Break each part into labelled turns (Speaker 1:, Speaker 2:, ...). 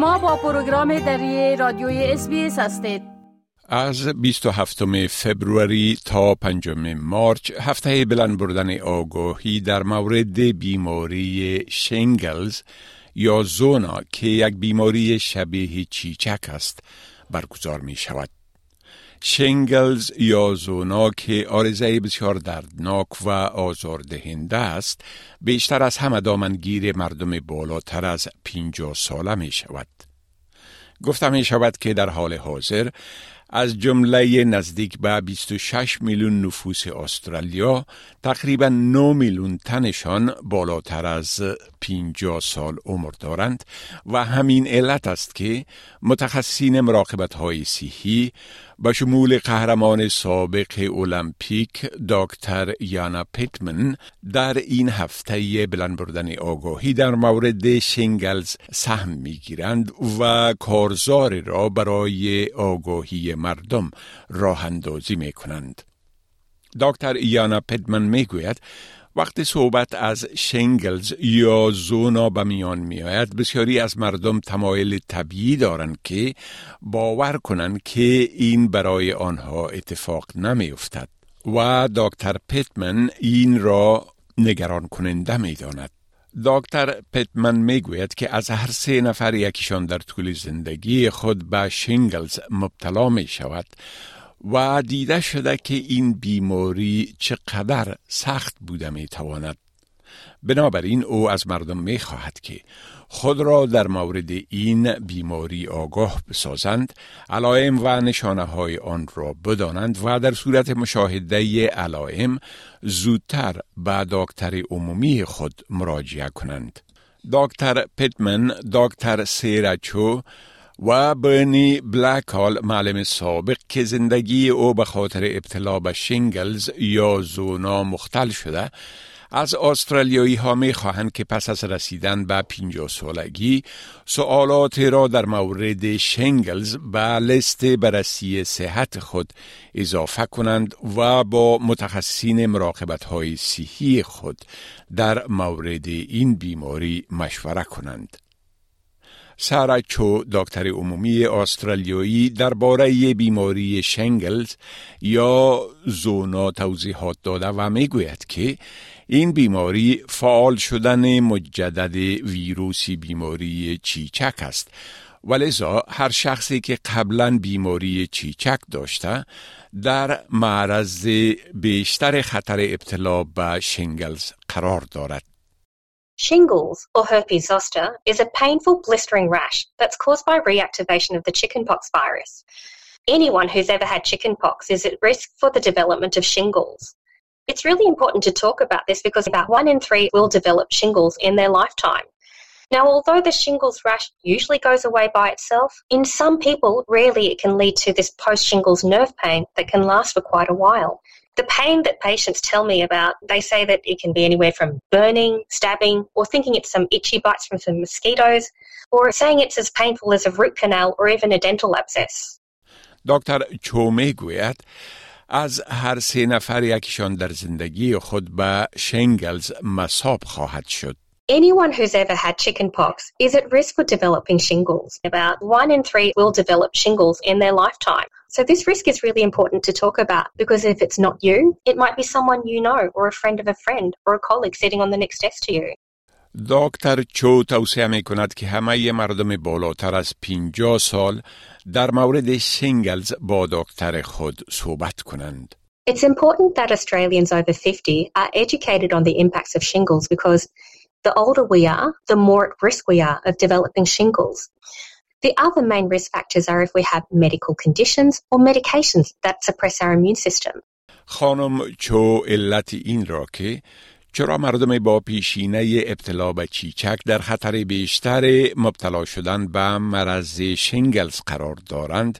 Speaker 1: شما با پروگرام دری رادیوی اس بی اس هستید
Speaker 2: از 27 فبروری تا 5 مارچ هفته بلند بردن آگاهی در مورد بیماری شنگلز یا زونا که یک بیماری شبیه چیچک است برگزار می شود. شنگلز یا زونا که عارضه بسیار دردناک و آزاردهنده است بیشتر از همه دامنگیر مردم بالاتر از 50 ساله می شود. گفتم می شود که در حال حاضر از جمله نزدیک به 26 میلیون نفوس استرالیا تقریبا 9 میلیون تنشان بالاتر از 50 سال عمر دارند و همین علت است که متخصصین مراقبت های صحی به شمول قهرمان سابق المپیک دکتر یانا پیتمن در این هفته بلند بردن آگاهی در مورد شنگلز سهم می گیرند و کارزار را برای آگاهی مردم راه اندازی می کنند. دکتر یانا پیتمن می گوید وقتی صحبت از شنگلز یا زونا به میان می آید بسیاری از مردم تمایل طبیعی دارند که باور کنند که این برای آنها اتفاق نمی افتد و دکتر پیتمن این را نگران کننده می داند. دکتر پیتمن می گوید که از هر سه نفر یکیشان در طول زندگی خود به شنگلز مبتلا می شود و دیده شده که این بیماری چقدر سخت بوده می تواند. بنابراین او از مردم می خواهد که خود را در مورد این بیماری آگاه بسازند، علائم و نشانه های آن را بدانند و در صورت مشاهده علائم زودتر به دکتر عمومی خود مراجعه کنند. دکتر پیتمن، دکتر سیرچو و برنی بلکال معلم سابق که زندگی او به خاطر ابتلا به شنگلز یا زونا مختل شده از استرالیایی ها می خواهند که پس از رسیدن به 50 سالگی سوالات را در مورد شنگلز به لست بررسی صحت خود اضافه کنند و با متخصصین مراقبت های صحی خود در مورد این بیماری مشوره کنند. سارا چو دکتر عمومی استرالیایی درباره بیماری شنگلز یا زونا توضیحات داده و می‌گوید که این بیماری فعال شدن مجدد ویروسی بیماری چیچک است ولذا هر شخصی که قبلا بیماری چیچک داشته در معرض بیشتر خطر ابتلا به شنگلز قرار دارد.
Speaker 3: Shingles, or herpes zoster, is a painful blistering rash that's caused by reactivation of the chickenpox virus. Anyone who's ever had chickenpox is at risk for the development of shingles. It's really important to talk about this because about one in three will develop shingles in their lifetime. Now, although the shingles rash usually goes away by itself, in some people, rarely it can lead to this post shingles nerve pain that can last for quite a while. The pain that patients tell me about, they say that it can be anywhere from burning, stabbing, or thinking it's some itchy bites from some mosquitoes, or saying it's as painful as a root canal or even a dental abscess.
Speaker 2: دکتر چومه گوید از هر سه نفر یکیشان در زندگی خود به شنگلز مصاب خواهد شد.
Speaker 3: Anyone who's ever had chickenpox is at risk for developing shingles. About one in three will develop shingles in their lifetime. So this risk is really important to talk about because if it's not you, it might be someone you know or a friend of a friend or a colleague sitting on the next desk to you.
Speaker 2: دکتر چو توصیه می کند که همه مردم بالاتر از 50 سال در مورد شنگلز با دکتر خود صحبت کنند.
Speaker 3: It's important that Australians over 50 are educated on the impacts of shingles because the older we are, the more at risk we are of developing shingles. The other main risk factors are if we have medical conditions or medications that suppress our immune system.
Speaker 2: خانم چو علت این را که چرا مردم با پیشینه ابتلا به چیچک در خطر بیشتر مبتلا شدن به مرض شنگلز قرار دارند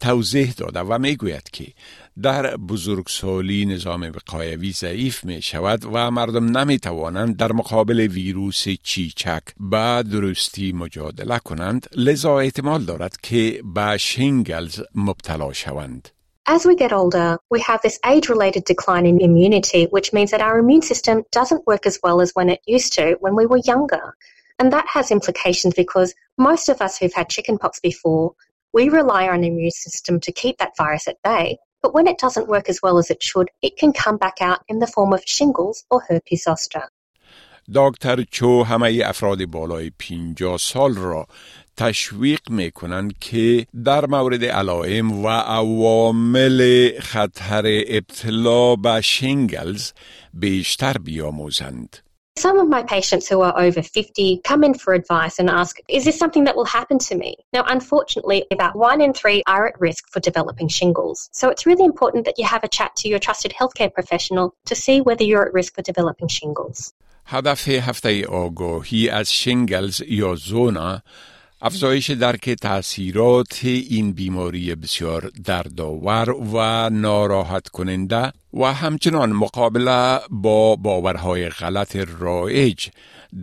Speaker 2: توضیح داده و می گوید که در بزرگسالی نظام وقایوی ضعیف می شود و مردم نمی توانند در مقابل ویروس چیچک به درستی مجادله کنند لذا احتمال دارد که به شنگلز مبتلا شوند.
Speaker 3: As we get older, we have this age related decline in immunity, which means that our immune system doesn't work as well as when it used to when we were younger. And that has implications because most of us who've had chickenpox before, we rely on our immune system to keep that virus at bay. But when it doesn't work as well as it should, it can come back out in the form of shingles or herpes zoster.
Speaker 2: دکتر چو همه افراد بالای 50 سال را تشویق می کنند که در مورد علائم و عوامل خطر ابتلا به شینگلز بیشتر بیاموزند.
Speaker 3: Some of my patients who are over 50 come in for advice and ask, Is this something that will happen to me? Now, unfortunately, about one in three are at risk for developing shingles. So it's really important that you have a chat to your trusted healthcare professional to see whether you're at risk for developing shingles.
Speaker 2: هدف هفته آگاهی از شینگلز یا زونا افزایش درک تاثیرات این بیماری بسیار دردآور و ناراحت کننده و همچنان مقابله با باورهای غلط رایج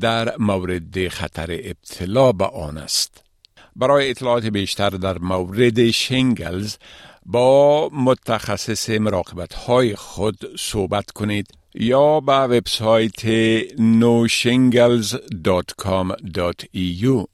Speaker 2: در مورد خطر ابتلا به آن است. برای اطلاعات بیشتر در مورد شنگلز با متخصص مراقبت های خود صحبت کنید یا به وبسایت noshingles.com.eu